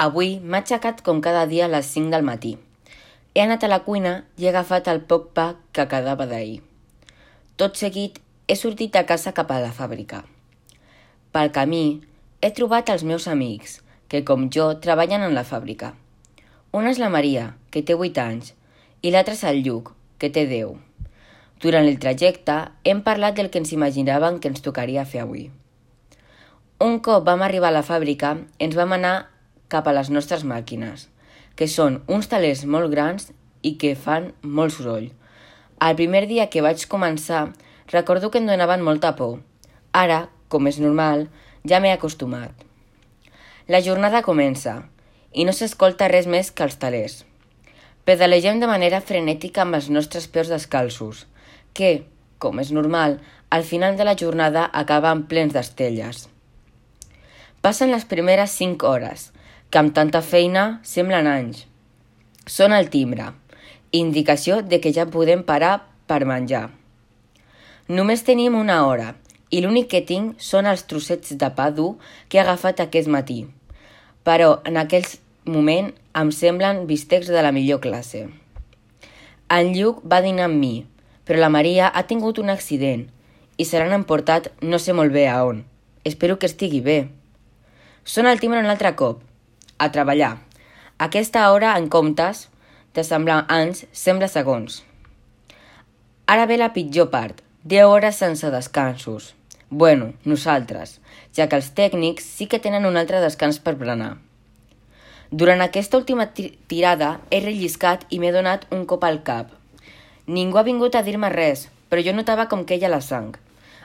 Avui m'ha aixecat com cada dia a les 5 del matí. He anat a la cuina i he agafat el poc pa que quedava d'ahir. Tot seguit he sortit a casa cap a la fàbrica. Pel camí he trobat els meus amics, que com jo treballen en la fàbrica. Una és la Maria, que té 8 anys, i l'altra és el Lluc, que té 10. Durant el trajecte hem parlat del que ens imaginàvem que ens tocaria fer avui. Un cop vam arribar a la fàbrica, ens vam anar cap a les nostres màquines, que són uns talers molt grans i que fan molt soroll. El primer dia que vaig començar, recordo que em donaven molta por. Ara, com és normal, ja m'he acostumat. La jornada comença i no s'escolta res més que els talers. Pedalegem de manera frenètica amb els nostres peus descalços, que, com és normal, al final de la jornada acaben plens d'estelles. Passen les primeres cinc hores, que amb tanta feina semblen anys. Són el timbre, indicació de que ja podem parar per menjar. Només tenim una hora i l'únic que tinc són els trossets de pa dur que he agafat aquest matí. Però en aquell moment em semblen bistecs de la millor classe. En Lluc va dinar amb mi, però la Maria ha tingut un accident i se l'han emportat no sé molt bé a on. Espero que estigui bé. Sona el timbre un altre cop a treballar. Aquesta hora, en comptes de semblar anys, sembla segons. Ara ve la pitjor part, 10 hores sense descansos. Bueno, nosaltres, ja que els tècnics sí que tenen un altre descans per berenar. Durant aquesta última tirada he relliscat i m'he donat un cop al cap. Ningú ha vingut a dir-me res, però jo notava com queia la sang.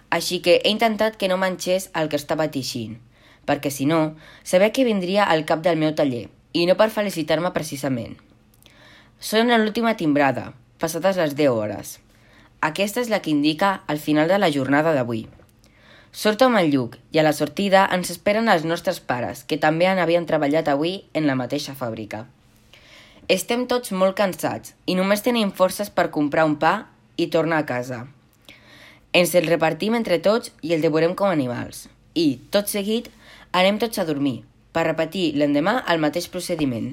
Així que he intentat que no manxés el que estava teixint perquè si no, sabia que vindria al cap del meu taller, i no per felicitar-me precisament. Són a l'última timbrada, passades les 10 hores. Aquesta és la que indica el final de la jornada d'avui. Sorto amb el Lluc i a la sortida ens esperen els nostres pares, que també han havien treballat avui en la mateixa fàbrica. Estem tots molt cansats i només tenim forces per comprar un pa i tornar a casa. Ens el repartim entre tots i el devorem com animals. I, tot seguit, Anem tots a dormir, per repetir l'endemà el mateix procediment.